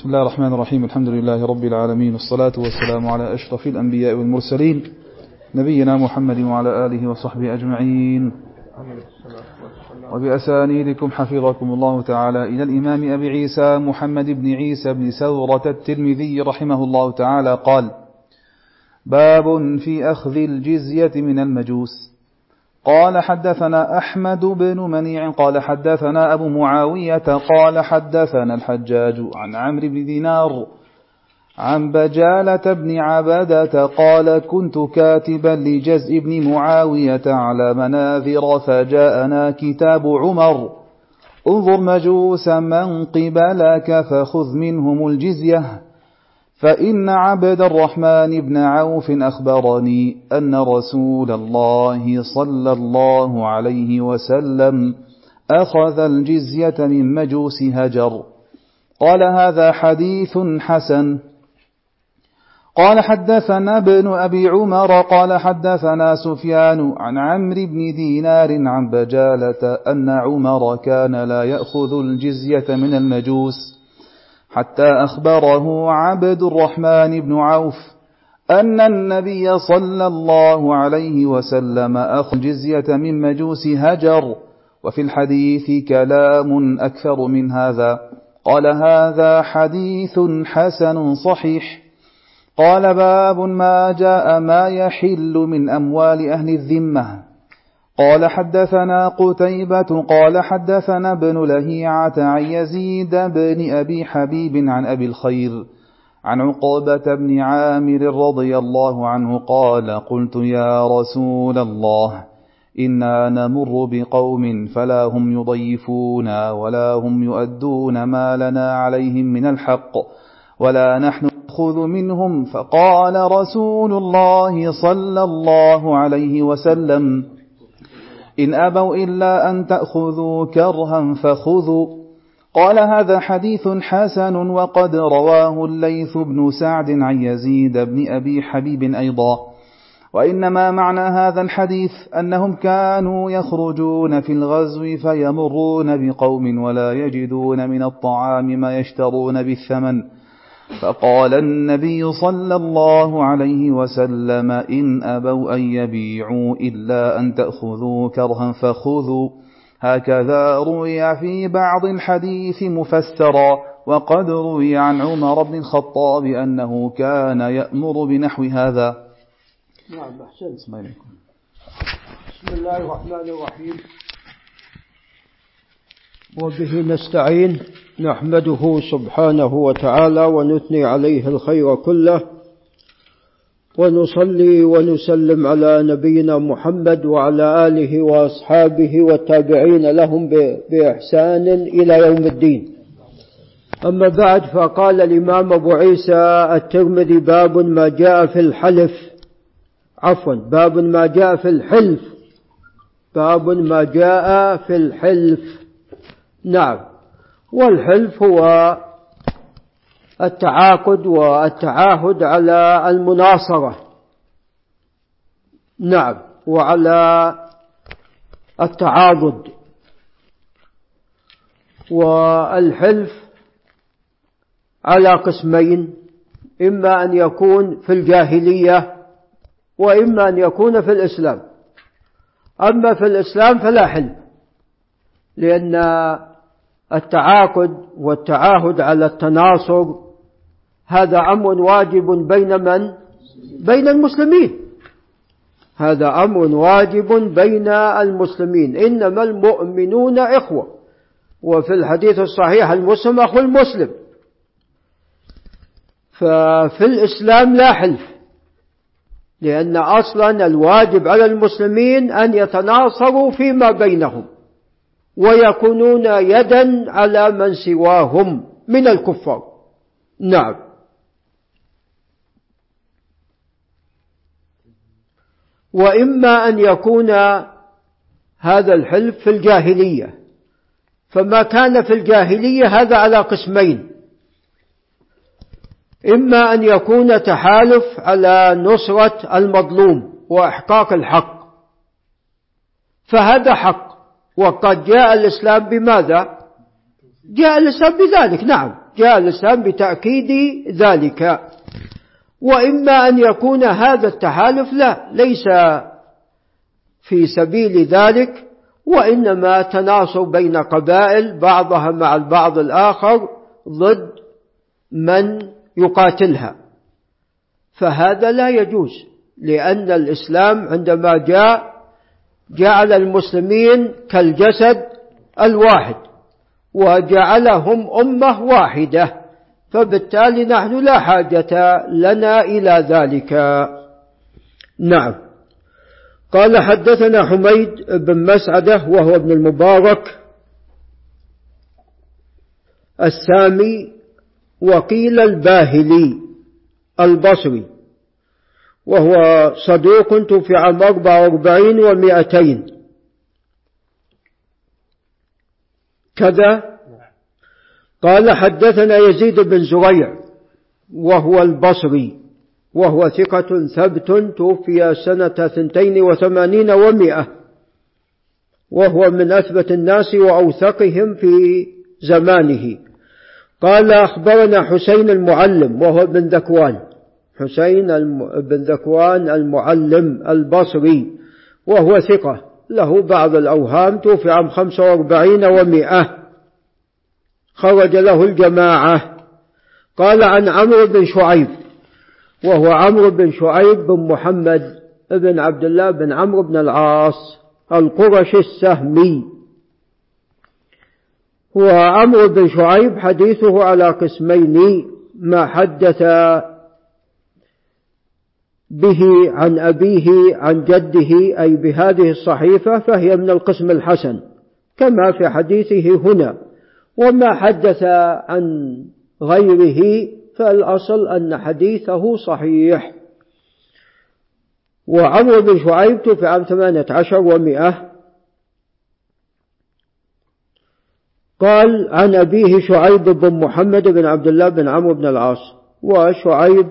بسم الله الرحمن الرحيم الحمد لله رب العالمين والصلاة والسلام على أشرف الأنبياء والمرسلين نبينا محمد وعلى آله وصحبه أجمعين وبأسانيدكم حفظكم الله تعالى إلى الإمام أبي عيسى محمد بن عيسى بن سورة الترمذي رحمه الله تعالى قال باب في أخذ الجزية من المجوس قال حدثنا أحمد بن منيع قال حدثنا أبو معاوية قال حدثنا الحجاج عن عمرو بن دينار عن بجالة بن عبدة قال كنت كاتبا لجزء بن معاوية على مناذر فجاءنا كتاب عمر. انظر مجوس من قبلك فخذ منهم الجزية. فإن عبد الرحمن بن عوف أخبرني أن رسول الله صلى الله عليه وسلم أخذ الجزية من مجوس هجر. قال هذا حديث حسن. قال حدثنا ابن أبي عمر قال حدثنا سفيان عن عمرو بن دينار عن بجالة أن عمر كان لا يأخذ الجزية من المجوس. حتى أخبره عبد الرحمن بن عوف أن النبي صلى الله عليه وسلم أخذ الجزية من مجوس هجر وفي الحديث كلام أكثر من هذا. قال هذا حديث حسن صحيح. قال باب ما جاء ما يحل من أموال أهل الذمة. قال حدثنا قتيبة قال حدثنا ابن لهيعة عن يزيد بن أبي حبيب عن أبي الخير عن عقبة بن عامر رضي الله عنه قال قلت يا رسول الله إنا نمر بقوم فلا هم يضيفونا ولا هم يؤدون ما لنا عليهم من الحق ولا نحن نأخذ منهم فقال رسول الله صلى الله عليه وسلم إن أبوا إلا أن تأخذوا كرها فخذوا. قال هذا حديث حسن وقد رواه الليث بن سعد عن يزيد بن أبي حبيب أيضا. وإنما معنى هذا الحديث أنهم كانوا يخرجون في الغزو فيمرون بقوم ولا يجدون من الطعام ما يشترون بالثمن. فقال النبي صلى الله عليه وسلم إن أبوا أن يبيعوا إلا أن تأخذوا كرها فخذوا. هكذا روي في بعض الحديث مفسرا وقد روي عن عمر بن الخطاب أنه كان يأمر بنحو هذا. نعم أحسنت بسم الله الرحمن الرحيم. وبه نستعين. نحمده سبحانه وتعالى ونثني عليه الخير كله ونصلي ونسلم على نبينا محمد وعلى آله وأصحابه والتابعين لهم بإحسان إلى يوم الدين. أما بعد فقال الإمام أبو عيسى الترمذي باب ما جاء في الحلف. عفوا باب ما جاء في الحلف. باب ما جاء في الحلف. نعم. والحلف هو التعاقد والتعاهد على المناصرة. نعم وعلى التعاضد. والحلف على قسمين إما أن يكون في الجاهلية وإما أن يكون في الإسلام. أما في الإسلام فلا حلف لأن التعاقد والتعاهد على التناصر هذا أمر واجب بين من؟ بين المسلمين. هذا أمر واجب بين المسلمين إنما المؤمنون إخوة. وفي الحديث الصحيح المسلم أخو المسلم. ففي الإسلام لا حلف لأن أصلا الواجب على المسلمين أن يتناصروا فيما بينهم. ويكونون يدا على من سواهم من الكفار. نعم. وإما أن يكون هذا الحلف في الجاهلية. فما كان في الجاهلية هذا على قسمين. إما أن يكون تحالف على نصرة المظلوم وإحقاق الحق. فهذا حق. وقد جاء الإسلام بماذا؟ جاء الإسلام بذلك نعم. جاء الإسلام بتأكيد ذلك. وإما أن يكون هذا التحالف لا ليس في سبيل ذلك وإنما تناصر بين قبائل بعضها مع البعض الآخر ضد من يقاتلها. فهذا لا يجوز لأن الإسلام عندما جاء جعل المسلمين كالجسد الواحد وجعلهم أمة واحدة فبالتالي نحن لا حاجة لنا إلى ذلك. نعم. قال حدثنا حميد بن مسعدة وهو ابن المبارك السامي وقيل الباهلي البصري. وهو صدوق توفي عام 44 ومائتين. كذا قال حدثنا يزيد بن زريع وهو البصري وهو ثقة ثبت توفي سنة ثنتين وثمانين ومائة وهو من أثبت الناس وأوثقهم في زمانه. قال أخبرنا حسين المعلم وهو ابن ذكوان. حسين بن ذكوان المعلم البصري وهو ثقة. له بعض الأوهام توفي عام خمسة وأربعين ومائة. خرج له الجماعة. قال عن عمرو بن شعيب وهو عمرو بن شعيب بن محمد بن عبد الله بن عمرو بن العاص القرشي السهمي. هو عمرو بن شعيب حديثه على قسمين ما حدث به عن أبيه عن جده أي بهذه الصحيفة فهي من القسم الحسن كما في حديثه هنا. وما حدث عن غيره فالأصل أن حديثه صحيح. وعمرو بن شعيب توفي عام ثمانية عشر ومئة قال عن أبيه شعيب بن محمد بن عبد الله بن عمرو بن العاص. وشعيب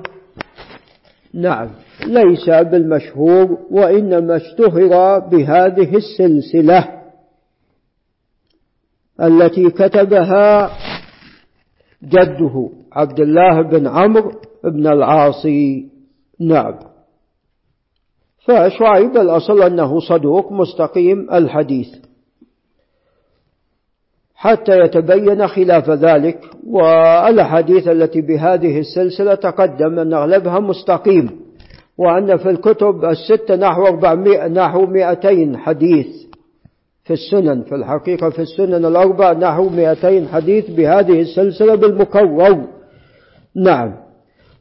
نعم. ليس بالمشهور وإنما اشتهر بهذه السلسلة التي كتبها جده عبد الله بن عمرو بن العاصي. نعم. فشعيب الأصل أنه صدوق مستقيم الحديث حتى يتبين خلاف ذلك والأحاديث التي بهذه السلسلة تقدم أن أغلبها مستقيم. وأن في الكتب الستة نحو 400 نحو 200 حديث في السنن في الحقيقة في السنن الأربع نحو 200 حديث بهذه السلسلة بالمكرر نعم.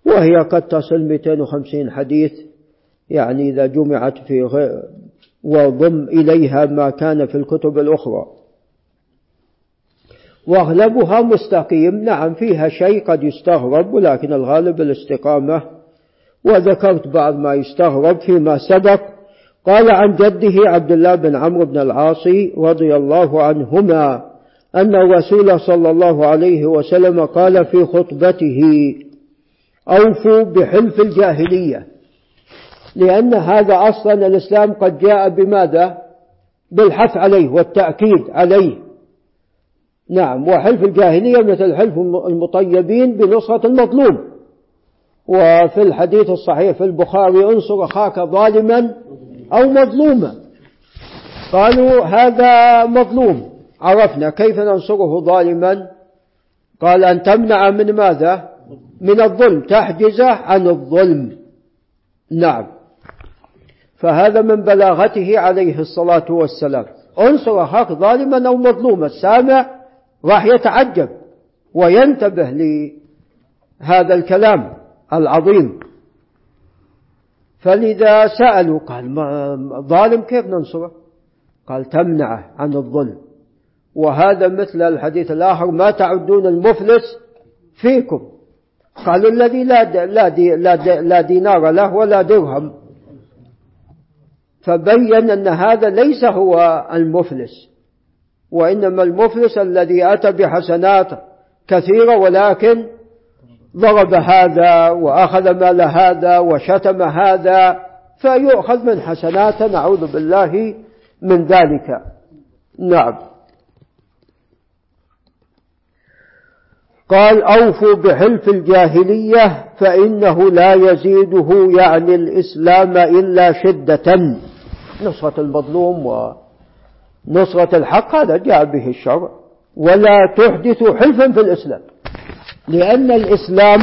وهي قد تصل 250 حديث يعني إذا جمعت في غير وضم إليها ما كان في الكتب الأخرى. وأغلبها مستقيم. نعم فيها شيء قد يستغرب ولكن الغالب الاستقامة وذكرت بعض ما يستغرب فيما سبق. قال عن جده عبد الله بن عمرو بن العاصي رضي الله عنهما أن الرسول صلى الله عليه وسلم قال في خطبته أوفوا بحلف الجاهلية لأن هذا أصلا الإسلام قد جاء بماذا؟ بالحث عليه والتأكيد عليه. نعم وحلف الجاهلية مثل حلف المطيبين بنصرة المظلوم. وفي الحديث الصحيح في البخاري انصر أخاك ظالما أو مظلوما. قالوا هذا مظلوم. عرفنا كيف ننصره ظالما. قال أن تمنع من ماذا؟ من الظلم تحجزه عن الظلم. نعم. فهذا من بلاغته عليه الصلاة والسلام. انصر أخاك ظالما أو مظلوما. السامع راح يتعجب وينتبه لهذا الكلام. العظيم. فلذا سألوا قال ظالم كيف ننصره؟ قال تمنعه عن الظلم. وهذا مثل الحديث الآخر ما تعدون المفلس فيكم. قالوا الذي لا لا دي لا, دي لا دينار له ولا درهم. فبين أن هذا ليس هو المفلس وإنما المفلس الذي أتى بحسنات كثيرة ولكن ضرب هذا وأخذ مال هذا وشتم هذا فيؤخذ من حسناته نعوذ بالله من ذلك. نعم. قال أوفوا بحلف الجاهلية فإنه لا يزيده يعني الإسلام إلا شدة. نصرة المظلوم ونصرة الحق هذا جاء به الشرع. ولا تحدثوا حلفا في الإسلام. لأن الإسلام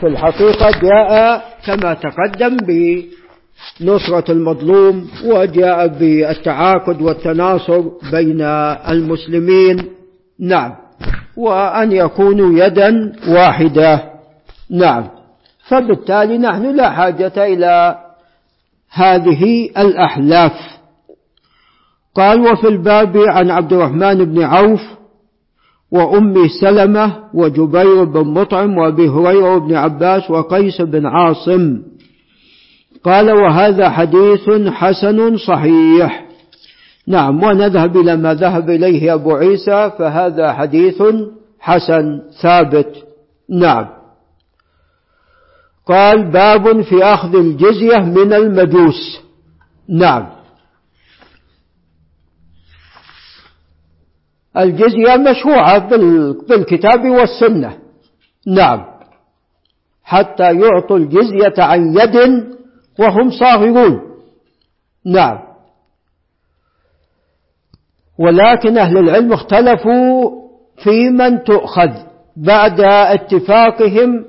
في الحقيقة جاء كما تقدم بنصرة المظلوم وجاء بالتعاقد والتناصر بين المسلمين. نعم. وأن يكونوا يدا واحدة. نعم. فبالتالي نحن لا حاجة إلى هذه الأحلاف. قال وفي الباب عن عبد الرحمن بن عوف وأم سلمة وجبير بن مطعم وأبي هريرة بن عباس وقيس بن عاصم. قال وهذا حديث حسن صحيح. نعم ونذهب إلى ما ذهب إليه أبو عيسى فهذا حديث حسن ثابت. نعم. قال باب في أخذ الجزية من المجوس. نعم. الجزية مشروعة بالكتاب والسنة. نعم. حتى يعطوا الجزية عن يد وهم صاغرون. نعم. ولكن أهل العلم اختلفوا في من تؤخذ بعد اتفاقهم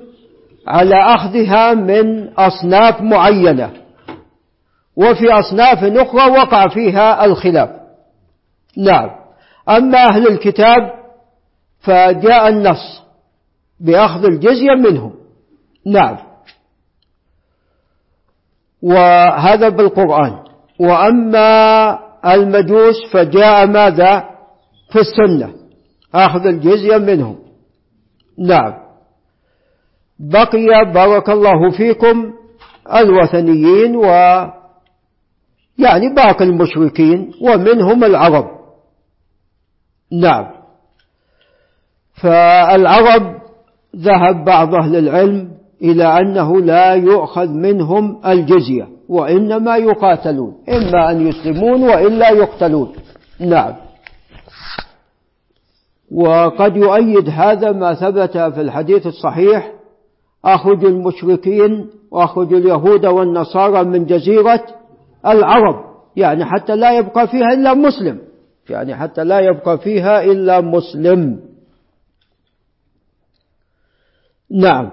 على أخذها من أصناف معينة. وفي أصناف أخرى وقع فيها الخلاف. نعم. أما أهل الكتاب فجاء النص بأخذ الجزية منهم. نعم. وهذا بالقرآن. وأما المجوس فجاء ماذا؟ في السنة. أخذ الجزية منهم. نعم. بقي بارك الله فيكم الوثنيين و يعني باقي المشركين ومنهم العرب. نعم. فالعرب ذهب بعض أهل العلم إلى أنه لا يؤخذ منهم الجزية وإنما يقاتلون إما أن يسلمون وإلا يقتلون. نعم. وقد يؤيد هذا ما ثبت في الحديث الصحيح أخرج المشركين وأخرج اليهود والنصارى من جزيرة العرب يعني حتى لا يبقى فيها إلا مسلم. يعني حتى لا يبقى فيها إلا مسلم. نعم.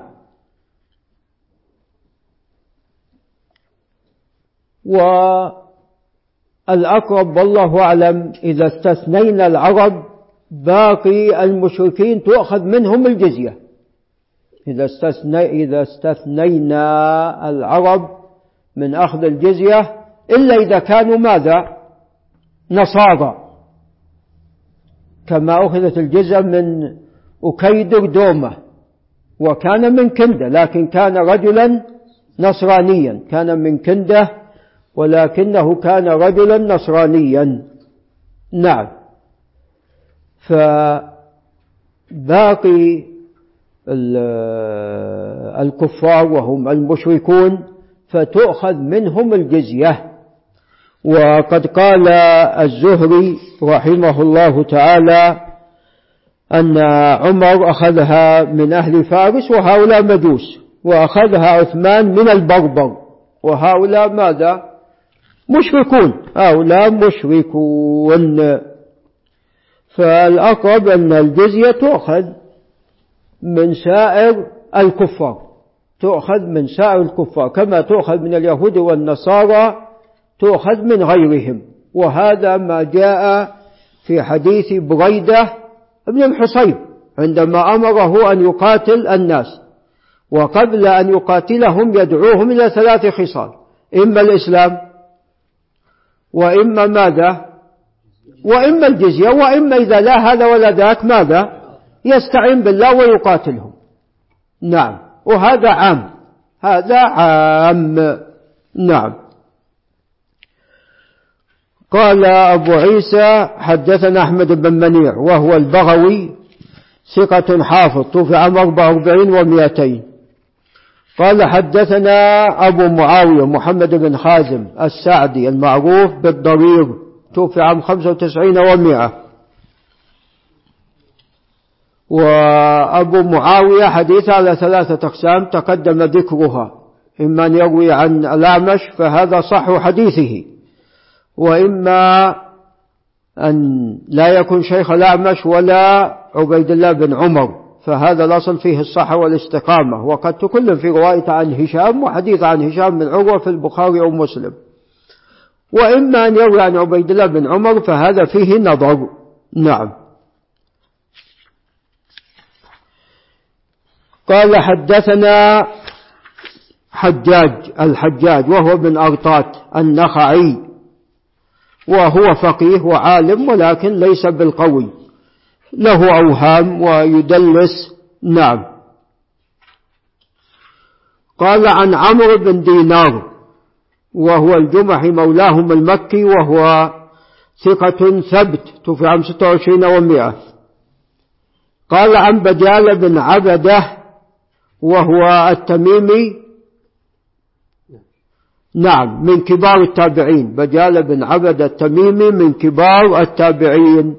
والأقرب والله أعلم إذا استثنينا العرب باقي المشركين تؤخذ منهم الجزية. إذا, استثني إذا استثنينا العرب من أخذ الجزية إلا إذا كانوا ماذا؟ نصارى. كما أخذت الجزية من أكيدر دومة وكان من كندة لكن كان رجلا نصرانيا كان من كندة ولكنه كان رجلا نصرانيا. نعم. فباقي الكفار وهم المشركون فتؤخذ منهم الجزية. وقد قال الزهري رحمه الله تعالى أن عمر أخذها من أهل فارس وهؤلاء مجوس وأخذها عثمان من البربر وهؤلاء ماذا؟ مشركون. هؤلاء مشركون. فالأقرب أن الجزية تؤخذ من سائر الكفار. تؤخذ من سائر الكفار كما تؤخذ من اليهود والنصارى تؤخذ من غيرهم. وهذا ما جاء في حديث بريدة ابن الحصيب عندما أمره أن يقاتل الناس وقبل أن يقاتلهم يدعوهم إلى ثلاث خصال إما الإسلام وإما ماذا؟ وإما الجزية وإما إذا لا هذا ولا ذاك ماذا؟ يستعين بالله ويقاتلهم. نعم. وهذا عام. هذا عام. نعم. قال أبو عيسى حدثنا أحمد بن منيع وهو البغوي ثقة حافظ توفي عام 44 ومئتين. قال حدثنا أبو معاوية محمد بن خازم السعدي المعروف بالضرير توفي عام 95 ومئة. وأبو معاوية حديث على ثلاثة أقسام تقدم ذكرها إما أن يروي عن الأعمش فهذا صح حديثه. وإما أن لا يكون شيخ الأعمش ولا عبيد الله بن عمر فهذا الأصل فيه الصحة والاستقامة. وقد تكلم في رواية عن هشام وحديث عن هشام بن عروة في البخاري أو مسلم. وإما أن يروي عن عبيد الله بن عمر فهذا فيه نظر. نعم. قال حدثنا حجاج الحجاج وهو بن أرطات النخعي. وهو فقيه وعالم ولكن ليس بالقوي. له أوهام ويدلس. نعم. قال عن عمرو بن دينار وهو الجمحي مولاهم المكي وهو ثقة ثبت توفي عام 26 ومئة قال عن بجال بن عبده وهو التميمي نعم من كبار التابعين. بجال بن عبد التميمي من كبار التابعين.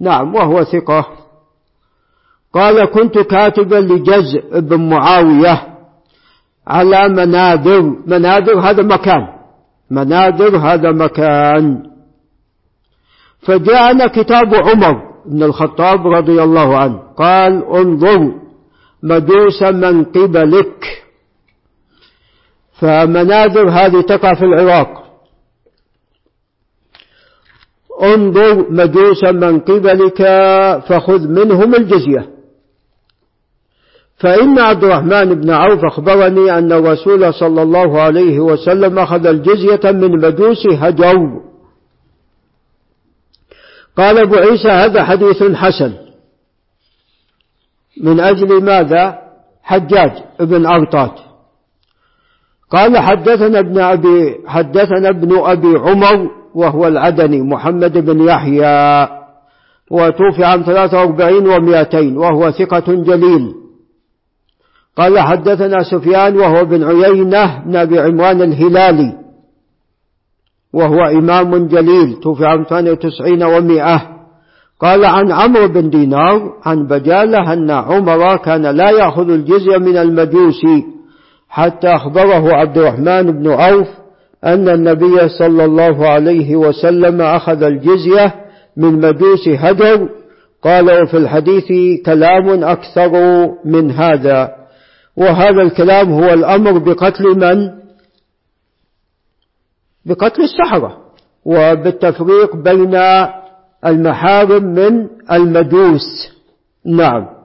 نعم وهو ثقة. قال كنت كاتبا لجزء بن معاوية على منادر. منادر هذا مكان. منادر هذا مكان. فجاءنا كتاب عمر بن الخطاب رضي الله عنه. قال انظر مجوس من قبلك. فمناذر هذه تقع في العراق. انظر مجوسا من قبلك فخذ منهم الجزية. فإن عبد الرحمن بن عوف أخبرني أن الرسول صلى الله عليه وسلم أخذ الجزية من مجوس هجر قال أبو عيسى هذا حديث حسن. من أجل ماذا؟ حجاج ابن أرطات قال حدثنا ابن أبي حدثنا ابن أبي عمر وهو العدني محمد بن يحيى وتوفي عام 43 و200 وهو ثقة جليل. قال حدثنا سفيان وهو بن عيينة بن أبي عمران الهلالي وهو إمام جليل توفي عام 98 و100 قال عن عمرو بن دينار عن بجالة أن عمر كان لا يأخذ الجزية من المجوسي حتى أخبره عبد الرحمن بن عوف أن النبي صلى الله عليه وسلم أخذ الجزية من مجوس هجر. قال وفي الحديث كلام أكثر من هذا. وهذا الكلام هو الأمر بقتل من؟ بقتل السحرة وبالتفريق بين المحارم من المجوس. نعم.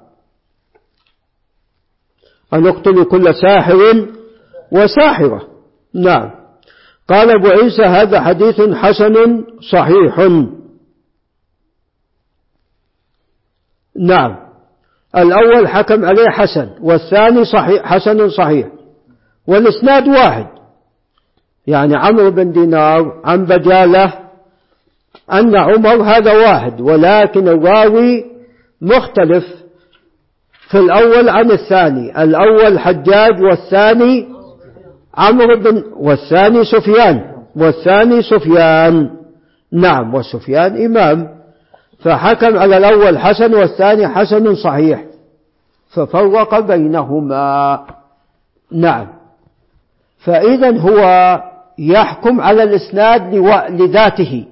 أن يقتل كل ساحر وساحرة. نعم. قال أبو عيسى هذا حديث حسن صحيح. نعم. الأول حكم عليه حسن والثاني صحيح حسن صحيح والإسناد واحد. يعني عمرو بن دينار عن بجالة أن عمر هذا واحد ولكن الراوي مختلف. في الأول عن الثاني الأول حجاج والثاني عمرو بن والثاني سفيان والثاني سفيان. نعم وسفيان إمام. فحكم على الأول حسن والثاني حسن صحيح. ففرق بينهما. نعم. فإذا هو يحكم على الإسناد لذاته.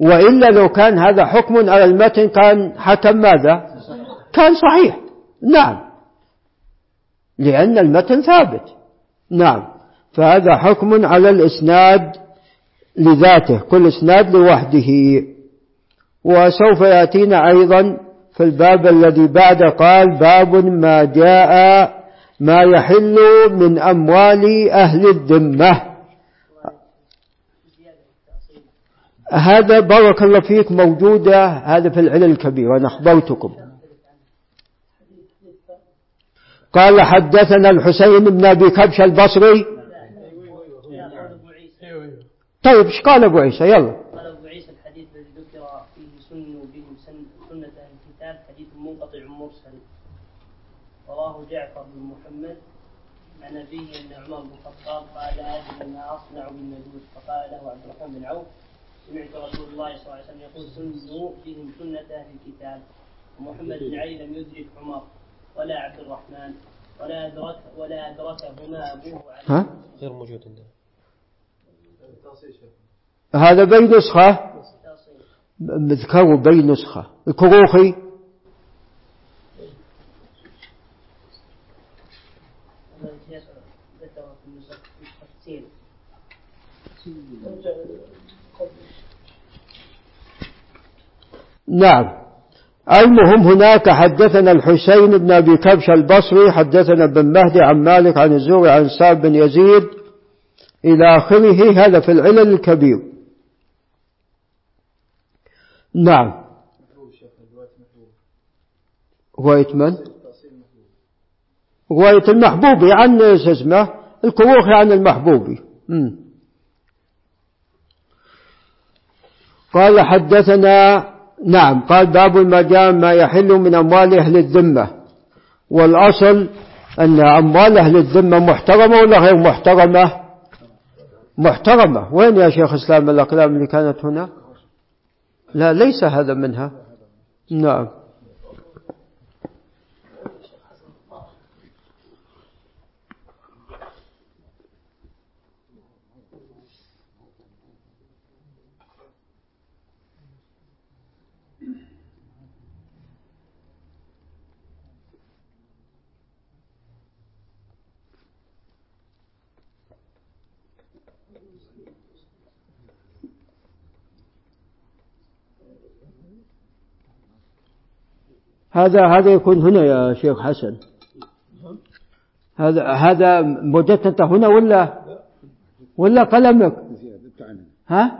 وإلا لو كان هذا حكم على المتن كان حكم ماذا؟ كان صحيح. نعم. لأن المتن ثابت. نعم. فهذا حكم على الإسناد لذاته كل إسناد لوحده. وسوف يأتينا أيضا في الباب الذي بعد قال باب ما جاء ما يحل من أموال أهل الذمة. هذا بارك الله فيك موجودة هذا في العلل الكبير أنا أخبرتكم قال حدثنا الحسين بن أبي كبش البصري. طيب إيش قال أبو عيسى؟ يلا. قال أبو عيسى الحديث الذي ذكر فيه سن بهم سنة الكتاب حديث منقطع مرسل. رواه جعفر بن محمد عن أبيه أن عمر بن الخطاب قال أجل ما أصنع بالمجوس فقال له عبد الرحمن بن عوف سمعت رسول الله صلى الله عليه وسلم يقول سنوا بهم سنة أهل الكتاب. ومحمد بن علي لم يدرك عمر. ولا عبد الرحمن ولا أدرك ولا أدركهما أبوه ها؟ غير موجود عندنا. هذا بين نسخة؟ مذكر بين نسخة. الكروخي نعم. المهم هناك حدثنا الحسين بن أبي كبش البصري حدثنا بن مهدي عن مالك عن الزهري عن سعد بن يزيد إلى آخره هذا في العلل الكبير نعم رواية من؟ رواية المحبوبي عن شو اسمه الكروخي عن المحبوبي. قال حدثنا نعم قال باب ما جاء ما يحل من أموال أهل الذمة. والأصل أن أموال أهل الذمة محترمة ولا غير محترمة؟ محترمة. وين يا شيخ إسلام الأقلام اللي كانت هنا؟ لا ليس هذا منها. نعم. هذا هذا يكون هنا يا شيخ حسن. هذا هذا انت هنا ولا ولا قلمك؟ ها؟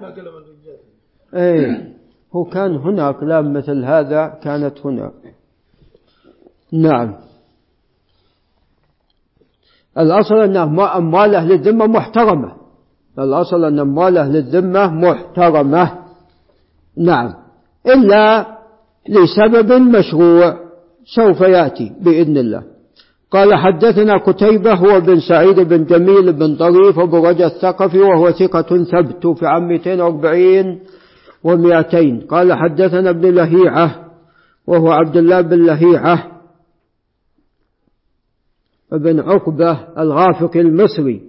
إيه. هو كان هنا اقلام مثل هذا كانت هنا. نعم. الأصل أن أموال أهل الذمة محترمة. الأصل أن أموال أهل الذمة محترمة. نعم. إلا لسبب مشروع سوف يأتي بإذن الله. قال حدثنا قتيبة هو بن سعيد بن جميل بن طريف أبو رجا الثقفي وهو ثقة ثبت في عام 240 و200 قال حدثنا ابن لهيعة وهو عبد الله بن لهيعة بن عقبة الغافق المصري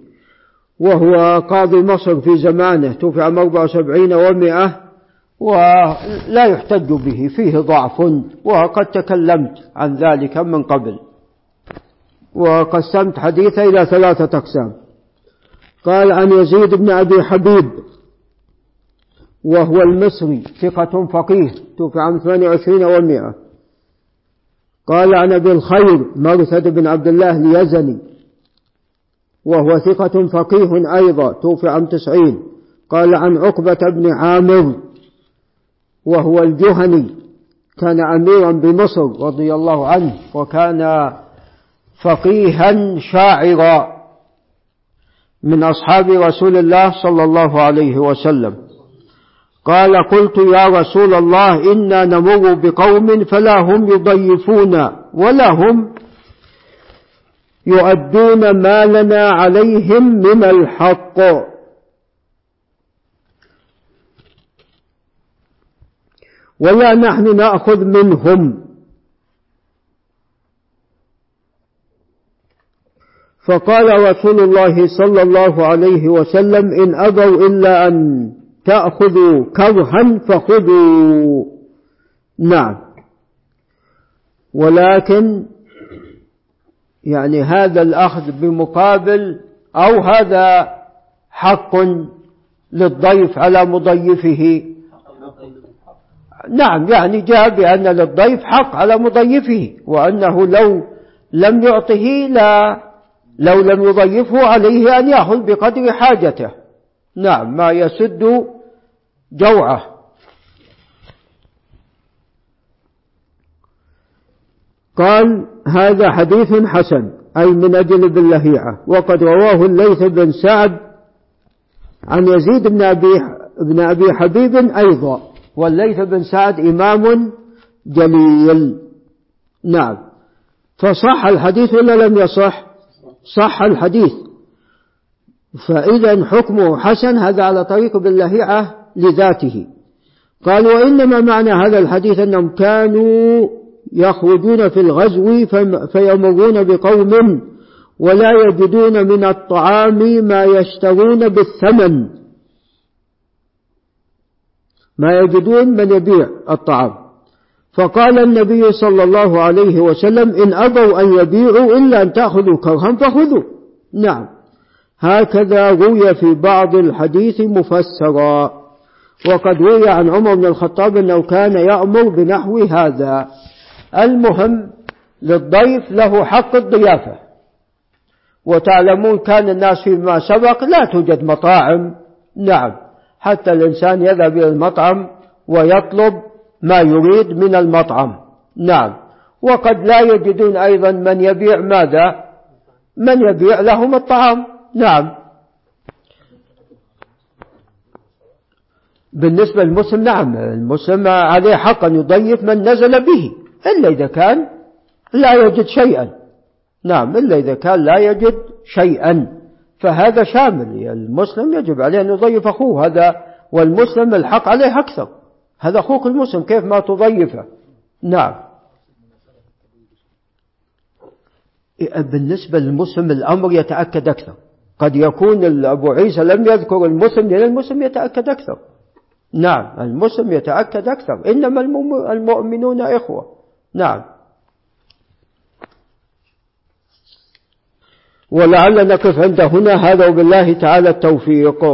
وهو قاضي مصر في زمانه توفي عام 74 ومئة ولا يحتج به فيه ضعف وقد تكلمت عن ذلك من قبل. وقسمت حديثه إلى ثلاثة أقسام. قال عن يزيد بن أبي حبيب وهو المصري ثقة فقيه توفي عام 28 ومئة قال عن أبي الخير مرثد بن عبد الله اليزني وهو ثقة فقيه أيضا توفي عام تسعين. قال عن عقبة بن عامر وهو الجهني. كان أميرا بمصر رضي الله عنه وكان فقيها شاعرا من أصحاب رسول الله صلى الله عليه وسلم. قال قلت يا رسول الله إنا نمر بقوم فلا هم يضيفون ولا هم يؤدون ما لنا عليهم من الحق. ولا نحن نأخذ منهم. فقال رسول الله صلى الله عليه وسلم إن أبوا إلا أن تأخذوا كرها فخذوا. نعم. ولكن يعني هذا الأخذ بمقابل أو هذا حق للضيف على مضيفه. نعم يعني جاء بأن للضيف حق على مضيفه وأنه لو لم يعطه لا لو لم يضيفه عليه أن يأخذ بقدر حاجته. نعم ما يسد جوعه. قال هذا حديث حسن أي من أجل باللهيعة. وقد رواه الليث بن سعد عن يزيد بن أبي, بن أبي حبيب أيضا. والليث بن سعد إمام جليل. نعم. فصح الحديث ولا لم يصح؟ صح الحديث. فإذا حكمه حسن هذا على طريق باللهيعة لذاته. قال وإنما معنى هذا الحديث أنهم كانوا يخرجون في الغزو فيمرون بقوم ولا يجدون من الطعام ما يشترون بالثمن. ما يجدون من يبيع الطعام. فقال النبي صلى الله عليه وسلم إن أبوا أن يبيعوا إلا أن تأخذوا كرها فخذوا. نعم. هكذا روي في بعض الحديث مفسرا. وقد روي عن عمر بن الخطاب أنه كان يأمر بنحو هذا. المهم للضيف له حق الضيافة. وتعلمون كان الناس فيما سبق لا توجد مطاعم. نعم. حتى الإنسان يذهب إلى المطعم ويطلب ما يريد من المطعم. نعم. وقد لا يجدون أيضا من يبيع ماذا؟ من يبيع لهم الطعام. نعم. بالنسبة للمسلم نعم. المسلم عليه حق أن يضيف من نزل به إلا إذا كان لا يجد شيئا. نعم إلا إذا كان لا يجد شيئا. فهذا شامل. المسلم يجب عليه أن يضيف أخوه. هذا والمسلم الحق عليه أكثر. هذا أخوك المسلم كيف ما تضيفه؟ نعم. بالنسبة للمسلم الأمر يتأكد أكثر. قد يكون أبو عيسى لم يذكر المسلم لأن المسلم يتأكد أكثر. نعم المسلم يتأكد أكثر. إنما المؤمنون إخوة. نعم. ولعل نقف عند هنا. هذا وبالله تعالى التوفيق.